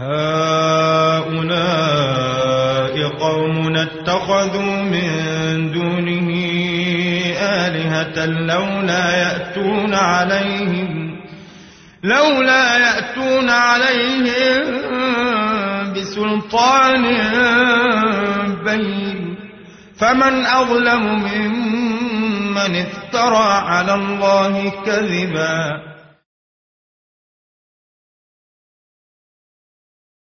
هؤلاء قوم اتخذوا من دونه آلهة لولا يأتون عليهم لولا يأتون عليهم بسلطان بين. فمن أظلم ممن افترى على الله كذبا.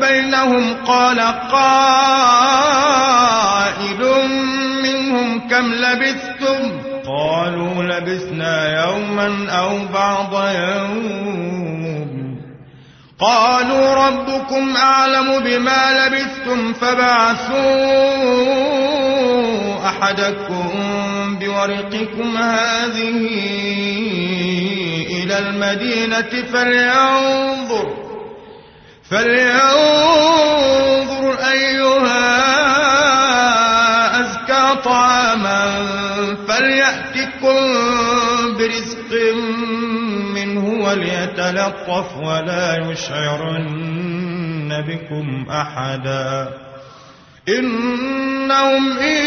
بينهم قال قائل منهم كم لبثتم؟ قالوا لبثنا يوما أو بعض يوم. قالوا ربكم أعلم بما لبثتم فبعثوا أحدكم بورقكم هذه إلى المدينة فلينظر. فلينظر أيها أزكى طعاما فليأتكم برزق وليتلطف ولا يشعرن بكم أحدا إنهم إن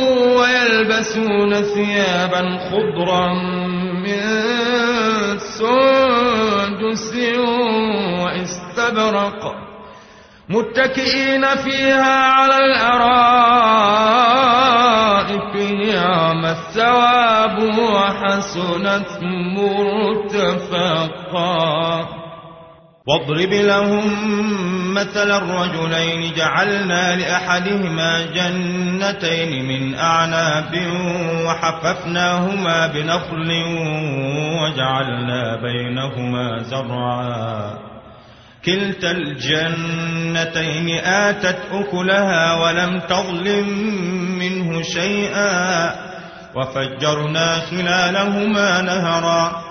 ويلبسون ثيابا خضرا من سندس واستبرق متكئين فيها على الأرائك. نعم الثواب وحسنت مرتفقا. واضرب لهم مثل الرجلين جعلنا لأحدهما جنتين من أعناب وحففناهما بنخل وجعلنا بينهما زرعا. كلتا الجنتين آتت أكلها ولم تظلم منه شيئا. وفجرنا خلالهما نهرا.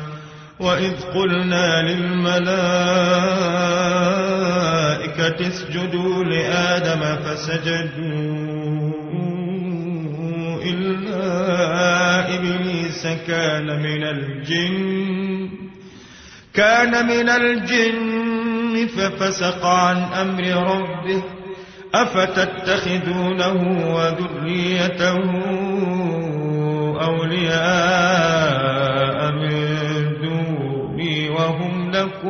وإذ قلنا للملائكة اسجدوا لآدم فسجدوا إلا إبليس كان من الجن كان من الجن ففسق عن أمر ربه أفتتخذونه وذريته أولياء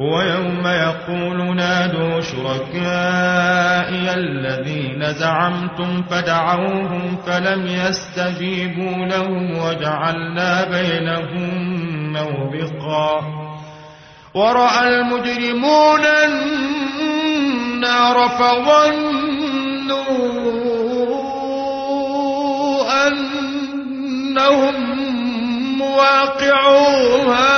ويوم يقول نادوا شركائي الذين زعمتم فدعوهم فلم يستجيبوا لهم وجعلنا بينهم موبقا. ورأى المجرمون النار فظنوا أن أنهم مواقعوها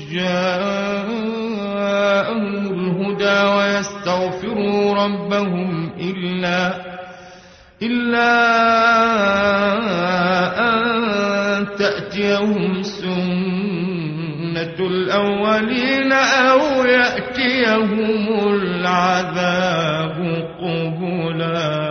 جاءهم الهدى ويستغفروا ربهم إلا إلا أن تأتيهم سنة الأولين أو يأتيهم العذاب قبلاً.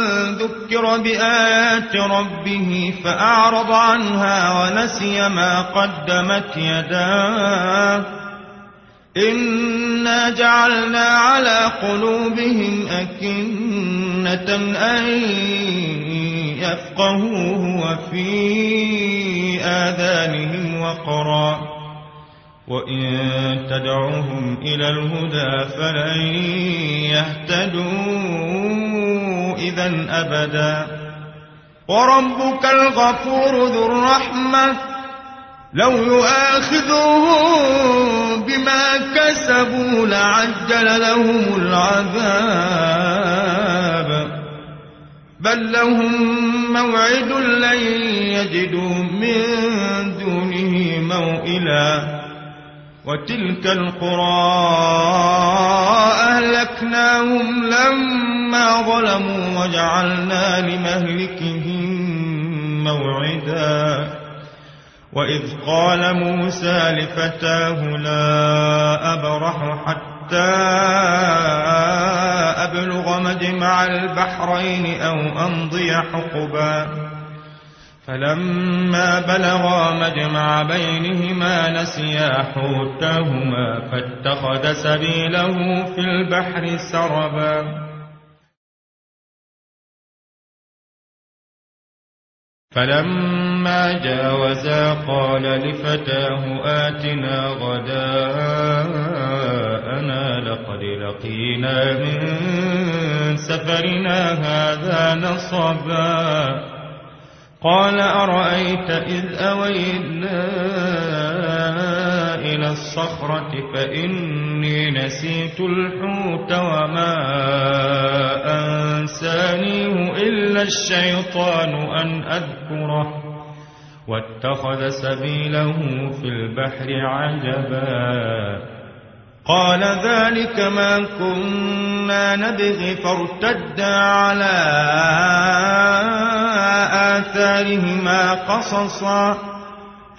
ذكر بآيات ربه فأعرض عنها ونسي ما قدمت يداه. إنا جعلنا على قلوبهم أكنة أن يفقهوه وفي آذانهم وقرا. وإن تدعوهم إلى الهدى فلن يهتدون إذا أبدا. وربك الغفور ذو الرحمة. لو يؤاخذهم بما كسبوا لعجل لهم العذاب. بل لهم موعد لن يجدوا من دونه موئلا. وتلك القرى أهلكناهم لما ظلموا وجعلنا لمهلكهم موعدا. وإذ قال موسى لفتاه لا أبرح حتى أبلغ مجمع البحرين أو أمضي حقبا. فلما بلغا مجمع بينهما نسيا حوتهما فاتخذ سبيله في البحر سربا. فلما جاوزا قال لفتاه آتنا غداءنا لقد لقينا من سفرنا هذا نصبا قال أرأيت إذ أوينا الصخرة فإني نسيت الحوت وما أنسانيه إلا الشيطان أن أذكره واتخذ سبيله في البحر عجبا قال ذلك ما كنا نبغي فارتدا على آثارهما قصصا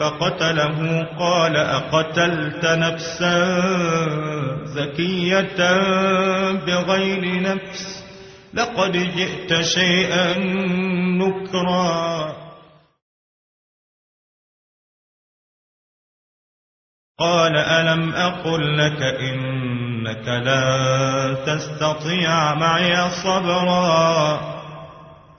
فقتله قال أقتلت نفسا زكية بغير نفس لقد جئت شيئا نكرا. قال ألم أقل لك إن إنك لن تستطيع معي صبرا؟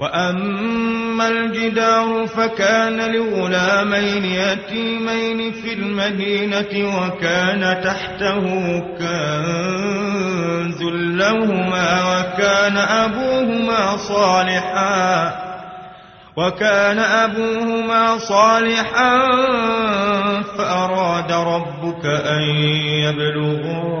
وأما الجدار فكان لغلامين يتيمين في المدينة وكان تحته كنز لهما وكان أبوهما صالحا وكان أبوهما صالحا فأراد ربك أن يبلغا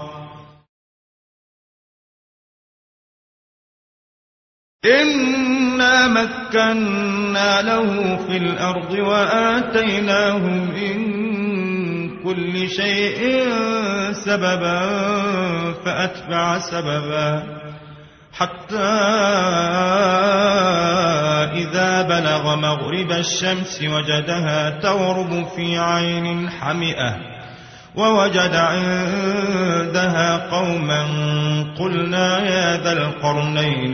إنا مكنا له في الأرض وآتيناه من كل شيء سببا فأتبع سببا حتى إذا بلغ مغرب الشمس وجدها تغرب في عين حمئة ووجد عندها قوما قلنا يا ذا القرنين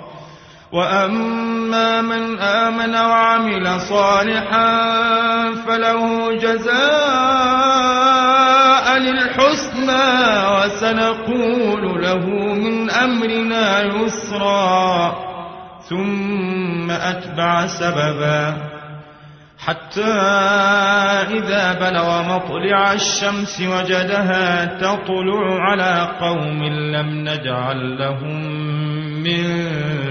وأما من آمن وعمل صالحا فله جزاء للحسنى وسنقول له من أمرنا يسرا ثم أتبع سببا حتى إذا بلغ مطلع الشمس وجدها تطلع على قوم لم نجعل لهم من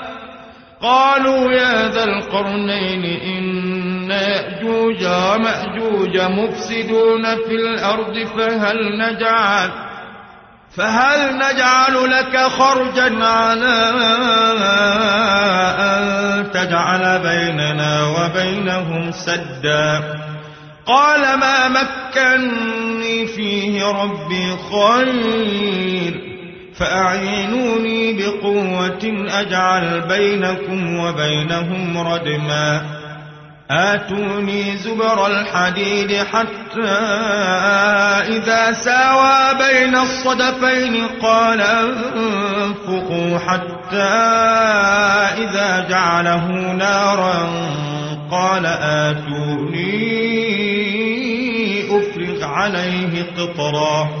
قالوا يا ذا القرنين إن يأجوج ومأجوج مفسدون في الأرض فهل نجعل فهل نجعل لك خرجا على أن تجعل بيننا وبينهم سدا؟ قال ما مكني فيه ربي خير. فأعينوني بقوة أجعل بينكم وبينهم ردما. آتوني زبر الحديد حتى إذا ساوى بين الصدفين قال أنفقوا حتى إذا جعله نارا. قال آتوني أفرغ عليه قطرا.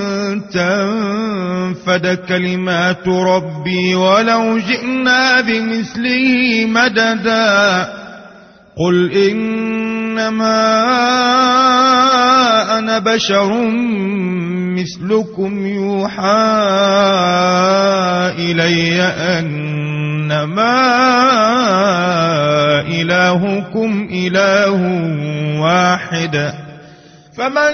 تنفد كلمات ربي ولو جئنا بمثله مددا. قل إنما أنا بشر مثلكم يوحى إلي أنما إلهكم إله واحد. فمن